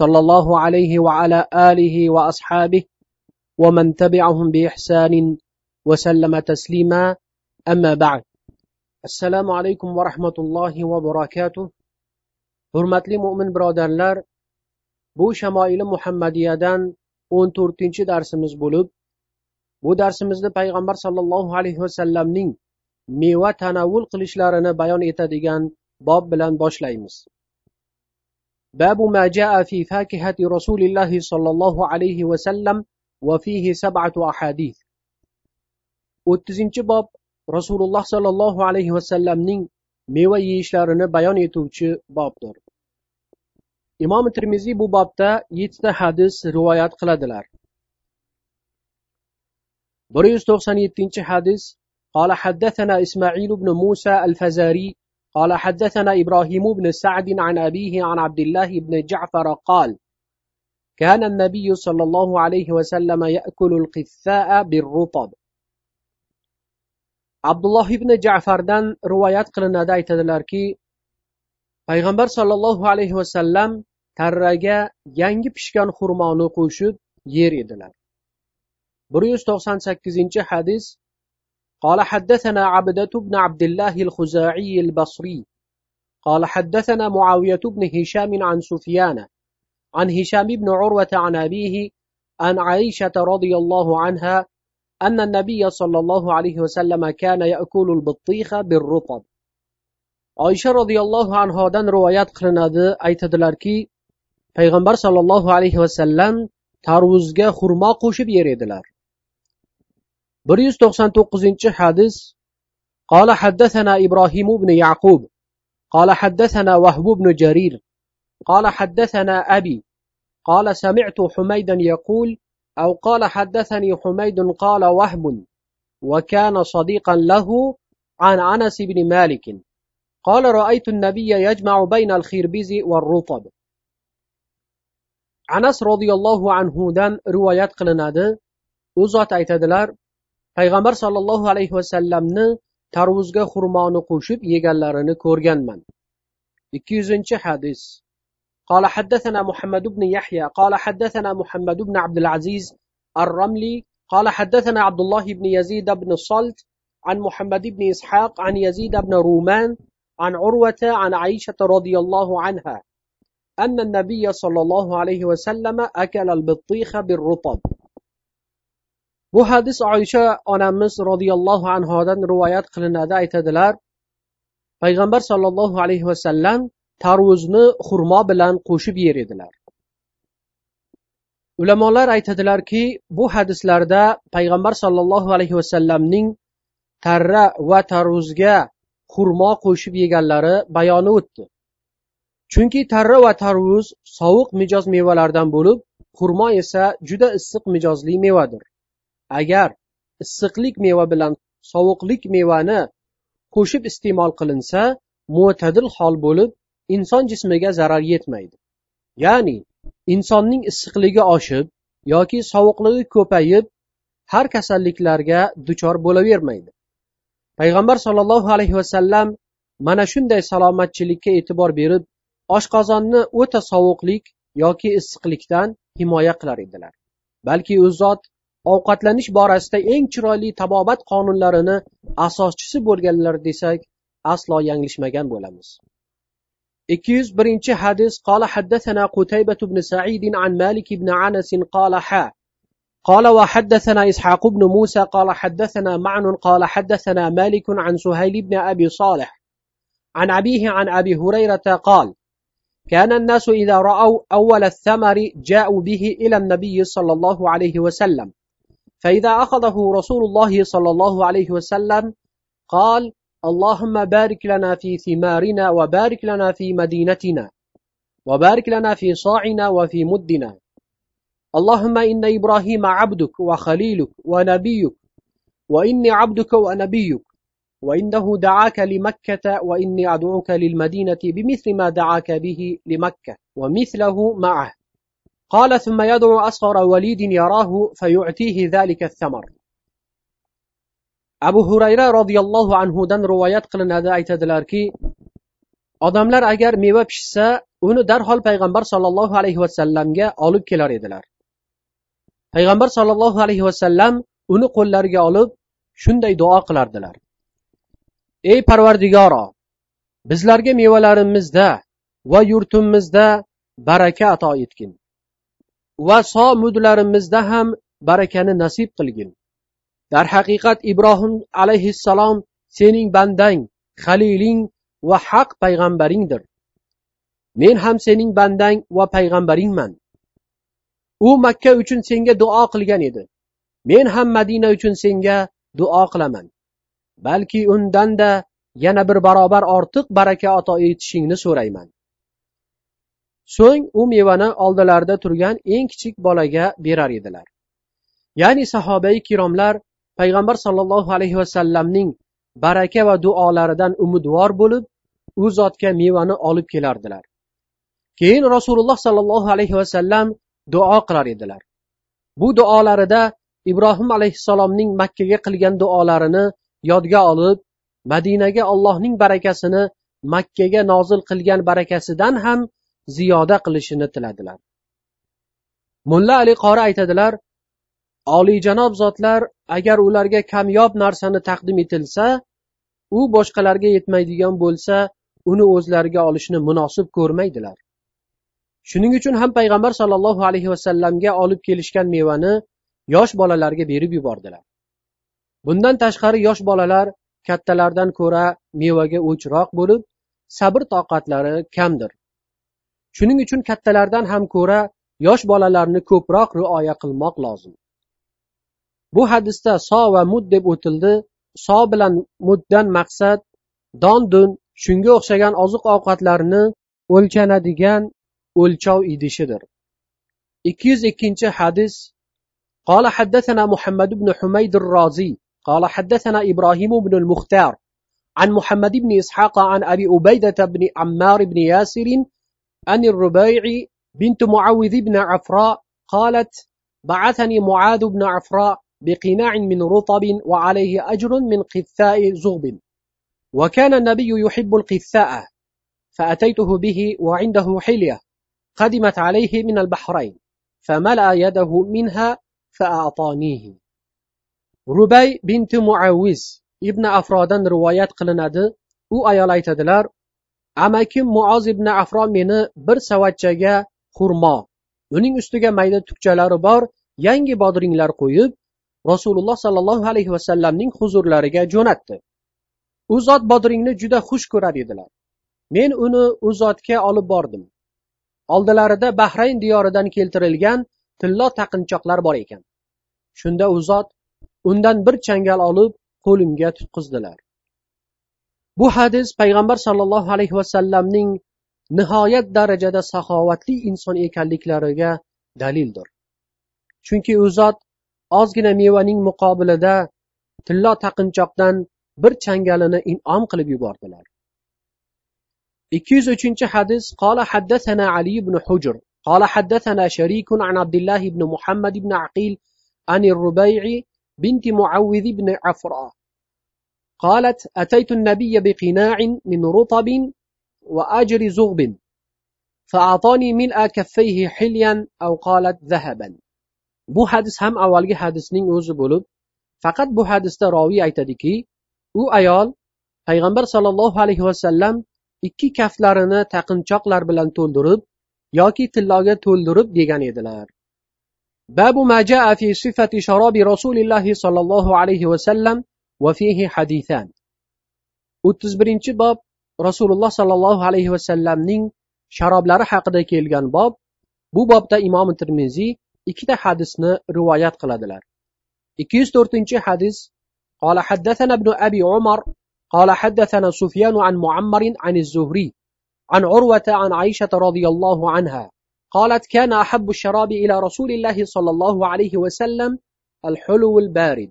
صلى الله عليه وعلى آله وأصحابه ومن تبعهم بإحسان وسلم تسليما أما بعد السلام عليكم ورحمة الله وبركاته hurmatli mo'min birodarlar bu shamoili muhammadiyadan o'n to'rtinchi darsimiz bo'lib bu darsimizni payg'ambar sollallohu alayhi vasallamning meva tanovvul qilishlarini bayon etadigan bob bilan boshlaymiz باب ما جاء في فاكهة رسول الله صلى الله عليه وسلم وفيه سبعة أحاديث. أتزين جباب رسول الله صلى الله عليه وسلم نين ميوى يشلارن بيان يتوچ باب در إمام ترمزي ببابتا باب يتتا حدث روايات قلدلار بريوس توخسان حدث قال حدثنا إسماعيل بن موسى الفزاري قال حدثنا إبراهيم بن سعد عن أبيه عن عبد الله بن جعفر قال كان النبي صلى الله عليه وسلم يأكل القثاء بالرطب abdulloh ibn jafardan rivoyat qilinadi aytadilarki payg'ambar sollallohu alayhi vasallam tarraga yangi pishgan xurmoni qo'shib yer edilar bir yuz to'qson sakkizinchi hadis قال حدثنا عبدة بن عبد الله الخزاعي البصري. قال حدثنا معاوية بن هشام عن سفيان عن هشام بن عروة عن أبيه عن عائشة رضي الله عنها أن النبي صلى الله عليه وسلم كان يأكل البطيخ بالرطب. oysha roziyallohu anhodan rivoyat qilinadi aytadilarki payg'ambar sollallohu alayhi vasallam tarvuzga xurmo qo'shib yer edilar bir yuz to'qson to'qqizinchi قال حدثنا إبراهيم بن يعقوب. قال حدثنا وهب بن جرير. قال حدثنا أبي. قال سمعت حميدا يقول أو قال حدثني حميد قال وهب وكان صديقا له عن أنس بن مالك. قال رأيت النبي يجمع بين الخربز والرطب. anas roziyallohu anhudan rivoyat qilinadi u zot aytadilar payg'ambar sollallohu alayhi vasallamni tarvuzga xurmoni qo'shib yeganlarini ko'rganman. Ikki yuzinchi hadis. قال حدثنا محمد بن يحيى قال حدثنا محمد بن عبد العزيز الرملي قال حدثنا عبد الله بن يزيد بن الصلت عن محمد بن إسحاق عن يزيد بن رومان عن عروة عن عائشة رضي الله عنها أن النبي صلى الله عليه وسلم أكل البطيخ بالرطب bu hadis oysha onamiz roziyallohu anhodan rivoyat qilinadi aytadilar. Payg'ambar sollallohu alayhi vasallam tarvuzni xurmo bilan qo'shib yer edilar. Ulamolar aytadilarki bu hadislarda payg'ambar sollallohu alayhi vasallamning tarra va tarvuzga xurmo qo'shib yeganlari bayoni o'tdi. Chunki tarra va tarvuz sovuq mijoz mevalardan bo'lib xurmo esa juda issiq mijozli mevadir. Agar issiqlik meva bilan sovuqlik mevani qo'shib iste'mol qilinsa mo'tadil hol bo'lib inson jismiga zarar yetmaydi. Ya'ni insonning issiqligi oshib yoki sovuqligi ko'payib har kasalliklarga duchor bo'lavermaydi. Payg'ambar sollallohu alayhi vasallam mana shunday salomatchilikka e'tibor berib oshqozonni o'ta sovuqlik yoki issiqlikdan himoya qilar edilar. Balki u zot ovqatlanish borasida eng chiroyli tabobat qonunlarini asoschisi bo'lganlar desak aslo yanglishmagan bo'lamiz. Ikki yuz birinchi hadis قال حدثنا قتيبة بن سعيد عن مالك بن عنس قال حا قال وحدثنا إسحاق بن موسى قال حدثنا معن قال حدثنا مالك عن سهيل بن أبي صالح عن أبيه عن أبي هريرة قال كان الناس إذا رأوا أول الثمر جاءوا به إلى النبي صلى الله عليه وسلم فإذا أخذه رسول الله صلى الله عليه وسلم قال اللهم بارك لنا في ثمارنا وبارك لنا في مدينتنا وبارك لنا في صاعنا وفي مدنا. اللهم إن إبراهيم عبدك وخليلك ونبيك وإني عبدك ونبيك وإنه دعاك لمكة وإني أدعوك للمدينة بمثل ما دعاك به لمكة ومثله معه. قال ثم يدعو أصغر وليد يراه فيعطيه ذلك الثمر abu hurayra roziyallohu anhudan rivoyat qilinadi aytadilarki odamlar agar meva pishsa uni darhol payg'ambar sollallohu alayhi vasallamga olib kelar edilar payg'ambar sollallohu alayhi vasallam uni qo'llariga olib shunday duo qilardilar ey parvardigoro bizlarga mevalarimizda va yurtimizda baraka ato etgin va somudlarimizda ham barakani nasib qilgin. Darhaqiqat ibrohim alayhissalom sening bandang haliling va haq payg'ambaringdir. Men ham sening bandang va payg'ambaringman. U makka uchun senga duo qilgan edi. Men ham madina uchun senga duo qilaman. Balki undanda yana bir barobar ortiq baraka ato etishingni so'rayman. So'ng u mevani oldilarida turgan eng kichik bolaga berar edilar. Ya'ni sahobai kiromlar payg'ambar sollallohu alayhi vasallamning baraka va duolaridan umidvor bo'lib u zotga mevani olib kelardilar. Keyin rasululloh sollallohu alayhi vasallam duo qilar edilar. Bu duolarida ibrohim alayhissalomning makkaga qilgan duolarini yodga olib madinaga allohning barakasini makkaga nozil qilgan barakasidan ham ziyoda qilishini tiladilar. Mulla ali qori aytadilar oliyjanob zotlar agar ularga kamyob narsani taqdim etilsa u boshqalarga yetmaydigan bo'lsa uni o'zlariga olishni munosib ko'rmaydilar. Shuning uchun ham payg'ambar sollallohu alayhi vasallamga olib kelishgan mevani yosh bolalarga berib yubordilar. Bundan tashqari yosh bolalar kattalardan ko'ra mevaga o'chroq bo'lib sabr toqatlari kamdir. shuning uchun kattalardan ham ko'ra yosh bolalarni ko'proq rioya qilmoq lozim bu hadisda so va mud deb o'tildi so bilan muddan maqsad don dun shunga o'xshagan oziq ovqatlarni o'lchanadigan o'lchov idishidir ikki yuz ikkinchi hadis قال حدثنا محمد بن حميد الرازي قال حدثنا إبراهيم بن المختار عن محمد بن إسحاق عن أبي أبيدة بن عمار بن ياسر عن الربيع بنت معوذ بن عفراء قالت بعثني معاذ بن عفراء بقناع من رطب وعليه أجر من قثاء زغب. وكان النبي يحب القثاء فأتيته به وعنده حلية قدمت عليه من البحرين فملأ يده منها فأعطانيه. ربي بنت معوز ibn afrodan rivoyat qilinadi u ayol aytadilar amakim muoz ibn afro meni bir savatchaga xurmo. Uning ustiga mayda tukchalari bor yangi bodringlar qo'yib rasululloh sollallohu alayhi vasallamning huzurlariga jo'natdi. U zot bodringni juda xush ko'rar edilar. Men uni u zotga olib bordim. Oldilarida bahrayn diyoridan keltirilgan tillo taqinchoqlar bor ekan. Shunda u zot undan bir changal olib qo'limga tutqizdilar. bu hadis payg'ambar sollallohu alayhi vasallamning nihoyat darajada saxovatli inson ekanliklariga dalildir chunki u zot ozgina mevaning muqobilida tillo taqinchoqdan bir changalini in'om qilib yubordilar ikki yuz uchinchi hadis qola حدثنا علي بن حجر قال حدثنا شريك عن عبد الله بن محمد بن عقيل عن الربيع بنت معوذ بن عفراء قالت أتيت النبي بقناع من رطب وأجر زغب فأعطاني ملء كفيه حليا أو قالت ذهبا bu hadis ham avvalgi hadisning o'zi bo'lib faqat bu hadisda roviy aytadiki u ayol payg'ambar sollallohu alayhi vasallam ikki kaftlarini taqinchoqlar bilan to'ldirib yoki tilloga to'ldirib degan edilar babu ma jaa fi sifati sharobi rasulillahi sollallohu alayhi vasallam va fihi hadithan o'ttiz birinchi bob rasululloh sollallohu alayhi vasallamning sharoblari haqida kelgan bob bu bobda imom termiziy ikkita hadisni rivoyat qiladilar ikki yuz to'rtinchi hadis قال حدثنا ابن أبي عمر قال حدثنا سفيان عن معمر عن الزهري عن عروة عن عائشة رضي الله عنها قالت كان أحب الشراب إلى رسول الله صلى الله عليه وسلم الحلو البارد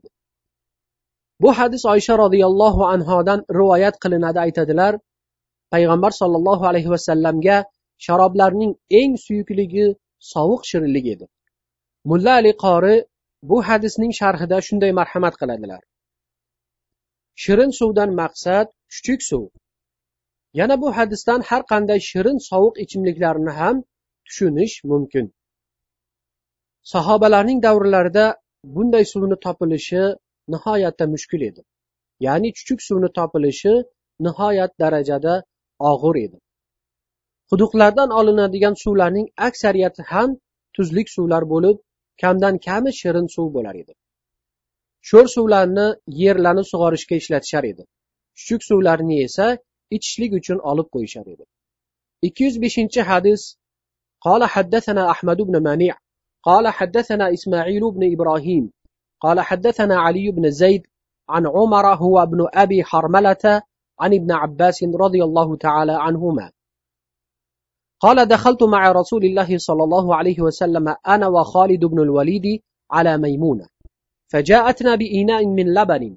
bu hadis oysha roziyallohu anhodan rivoyat qilinadi aytadilar. Payg'ambar sollallohu alayhi vasallamga sharoblarning eng suyukligi sovuq shirinlik edi. Mulla ali qori bu hadisning sharhida shunday marhamat qiladilar. Shirin suvdan maqsad chuchuk suv. Yana bu hadisdan har qanday shirin sovuq ichimliklarni ham tushunish mumkin. Sahobalarning davrlarida bunday suvni topilishi nihoyatda mushkul edi ya'ni chuchuk suvni topilishi nihoyat darajada og'ir edi quduqlardan olinadigan suvlarning aksariyati ham tuzlik suvlar bo'lib kamdan kami shirin suv bo'lar edi sho'r suvlarni yerlarni sug'orishga ishlatishar edi chuchuk suvlarni esa ichishlik uchun olib qo'yishar edi ikki yuz beshinchi hadis قال حدثنا أحمد بن منيع قال حدثنا إسماعيل بن إبراهيم قال حدثنا علي بن زيد عن عمر هو ابن أبي حرملة عن ابن عباس رضي الله تعالى عنهما. قال دخلت مع رسول الله صلى الله عليه وسلم أنا وخالد بن الوليد على ميمونة. فجاءتنا بإناء من لبن.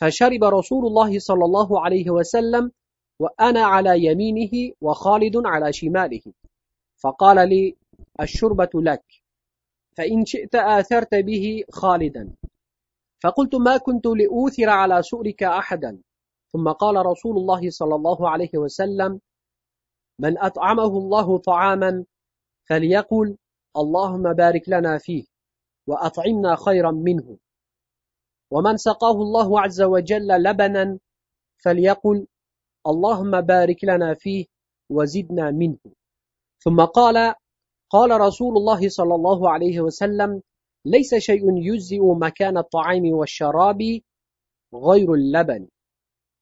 فشرب رسول الله صلى الله عليه وسلم وأنا على يمينه وخالد على شماله. فقال لي الشربة لك. فإن شئت آثرت به خالدا. فقلت ما كنت لأوثر على سؤلك أحدا. ثم قال رسول الله صلى الله عليه وسلم من أطعمه الله طعاما فليقل اللهم بارك لنا فيه وأطعمنا خيرا منه. ومن سقاه الله عز وجل لبنا فليقل اللهم بارك لنا فيه وزدنا منه. ثم قال قال رسول الله صلى الله عليه وسلم ليس شيء يجزئ مكان الطعام والشراب غير اللبن.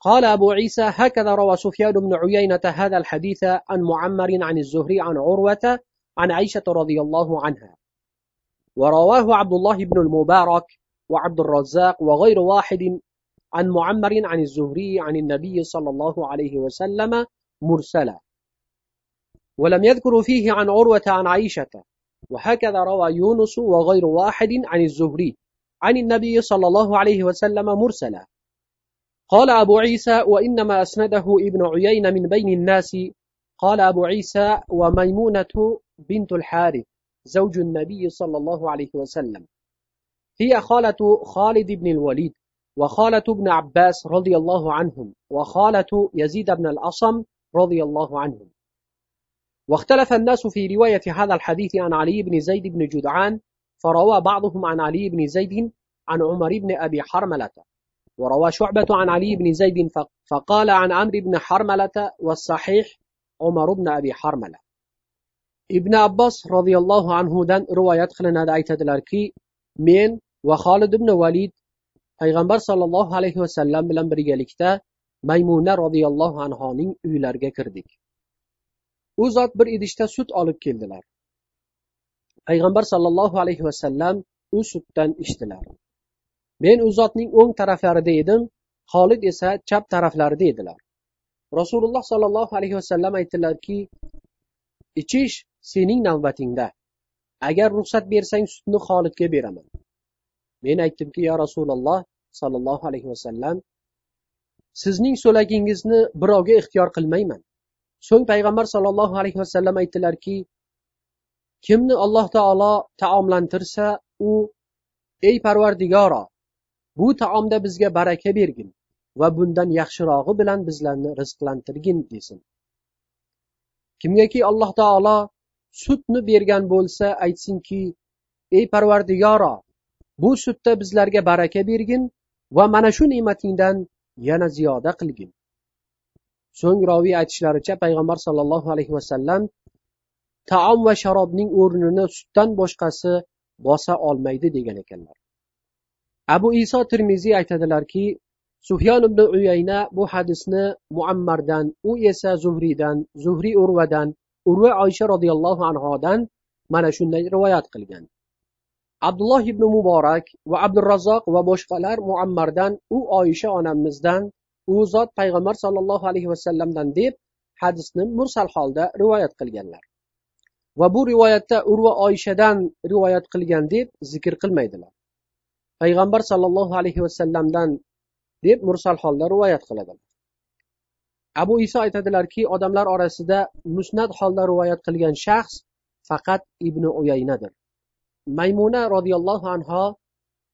قال أبو عيسى هكذا روى سفيان بن عيينة هذا الحديث عن معمر عن الزهري عن عروة عن عائشة رضي الله عنها. ورواه عبد الله بن المبارك وعبد الرزاق وغير واحد عن معمر عن الزهري عن النبي صلى الله عليه وسلم مرسلا. ولم يذكر فيه عن عروة عن عائشة. وهكذا روى يونس وغير واحد عن الزهري عن النبي صلى الله عليه وسلم مرسلا. قال أبو عيسى وإنما أسنده ابن عيين من بين الناس. قال أبو عيسى وميمونة بنت الحارث زوج النبي صلى الله عليه وسلم. هي خالة خالد بن الوليد وخالة ابن عباس رضي الله عنهم وخالة يزيد بن الأصم رضي الله عنهم. واختلف الناس في رواية هذا الحديث عن علي بن زيد بن جدعان فروى بعضهم عن علي بن زيد عن عمر بن أبي حرملة. وروى شعبة عن علي بن زيد فقال عن عمرو بن حرملة والصحيح عمر بن أبي حرملة. ابن عباس رضي الله عنه دن روى يدخلنا دعيت الأركي آية من وخالد بن وليد أي غنبر صلى الله عليه وسلم alayhi vasallam ميمونة رضي الله عنه anhoning uylariga kirdik u zot bir idishda sut olib keldilar. Payg'ambar sollallohu alayhi vasallam u sutdan ichdilar. Men u zotning o'ng taraflarida edim xolid esa chap taraflarida edilar. Rasululloh sollallohu alayhi vasallam aytdilarki ichish sening navbatingda. Agar ruxsat bersang sutni xolidga beraman. Men aytdimki yo rasululloh sollallohu alayhi vasallam sizning so'lagingizni birovga ixtiyor qilmayman. So'ng payg'ambar sollallohu alayhi vasallam aytdilarki kimni alloh taolo taomlantirsa u ey parvardigoro bu taomda bizga baraka bergin va bundan yaxshirog'i bilan bizlarni rizqlantirgin desin. Kimgaki alloh taolo sutni bergan bo'lsa aytsinki ey parvardigoro bu sutda bizlarga baraka bergin va mana shu ne'matingdan yana ziyoda qilgin. So'ng roviy aytishlaricha payg'ambar sollallohu alayhi vasallam taom va sharobning o'rnini sutdan boshqasi bosa olmaydi degan ekanlar. Abu iso termiziy aytadilarki sufyon ibn uyayna bu hadisni muammardan u esa zuhriydan zuhriy urvadan urva oysha roziyallohu anhodan mana shunday rivoyat qilgan. Abdulloh ibn muborak va abdurazzoq va boshqalar muammardan u oysha onamizdan u zot payg'ambar sollallohu alayhi vasallamdan deb hadisni mursal holda rivoyat qilganlar. Va bu rivoyatda urva oyshadan rivoyat qilgan deb zikr qilmaydilar. Payg'ambar sollallohu alayhi vasallamdan deb mursal holda rivoyat qiladilar. Abu iso aytadilarki odamlar orasida musnat holda rivoyat qilgan shaxs faqat ibn uyaynadir. Maymuna roziyallohu anho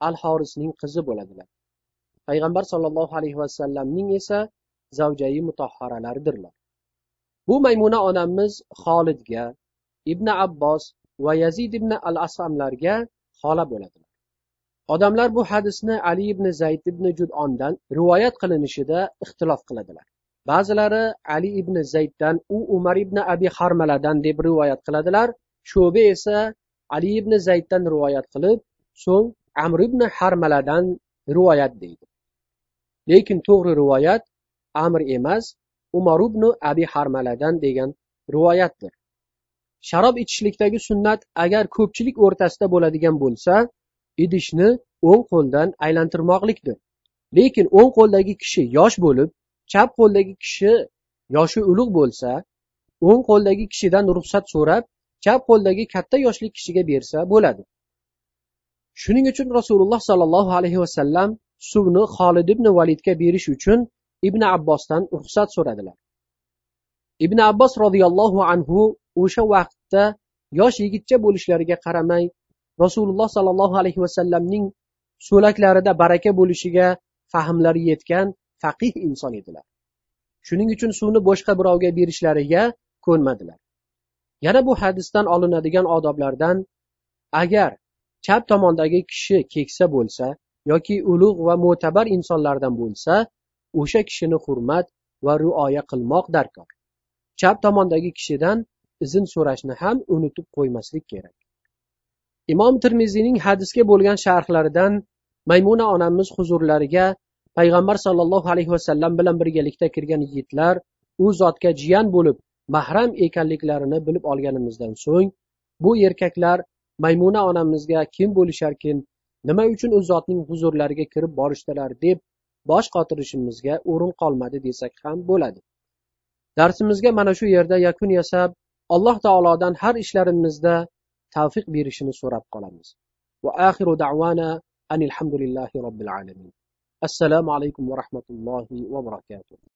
al horisning qizi bo'ladilar. Payg'ambar sollallohu alayhi vasallamning esa zavjai mutahharalaridirlar. Bu maymuna onamiz xolidga ibn abbos va yazid ibn al asamlarga xola bo'ladilar. Odamlar bu hadisni ali ibn zayd ibn judondan rivoyat qilinishida ixtilof qiladilar. Ba'zilari ali ibn zayddan u umar ibn abi harmaladan deb rivoyat qiladilar. Sho'ba esa ali ibn zayddan rivoyat qilib so'ng amr ibn harmaladan rivoyat deydi. Lekin to'g'ri rivoyat amr emas umar ibn abi harmaladan degan rivoyatdir. Sharob ichishlikdagi sunnat agar ko'pchilik o'rtasida bo'ladigan bo'lsa idishni o'ng qo'ldan aylantirmoqlikdir. Lekin o'ng qo'ldagi kishi yosh bo'lib chap qo'ldagi kishi yoshi ulug' bo'lsa o'ng qo'ldagi kishidan ruxsat so'rab chap qo'ldagi katta yoshli kishiga bersa bo'ladi. Shuning uchun rasululloh sollallohu alayhi vasallam suvni xolid ibn validga berish uchun ibn abbosdan ruxsat so'radilar. Ibn abbos roziyallohu anhu o'sha vaqtda yosh yigitcha bo'lishlariga qaramay rasululloh sollallohu alayhi vasallamning so'laklarida baraka bo'lishiga fahmlari yetgan faqih inson edilar. Shuning uchun suvni boshqa birovga berishlariga ko'nmadilar. Yana bu hadisdan olinadigan odoblardan agar chap tomondagi kishi keksa bo'lsa yoki ulug' va mo'tabar insonlardan bo'lsa o'sha kishini hurmat va rioya qilmoq darkor. Chap tomondagi kishidan izn so'rashni ham unutib qo'ymaslik kerak. Imom termiziyning hadisga bo'lgan sharhlaridan maymuna onamiz huzurlariga payg'ambar sollallohu alayhi vasallam bilan birgalikda kirgan yigitlar u zotga jiyan bo'lib mahram ekanliklarini bilib olganimizdan so'ng bu erkaklar maymuna onamizga kim bo'lisharkin nima uchun u zotning huzurlariga kirib borishdilar deb bosh qotirishimizga o'rin qolmadi desak ham bo'ladi. Darsimizga mana shu yerda yakun yasab alloh taolodan har ishlarimizda tavfiq berishini so'rab qolamiz. Va axiru davana anilhamdulillahi robbil alamin. Assalomu alaykum va rahmatullohi va barakatuh.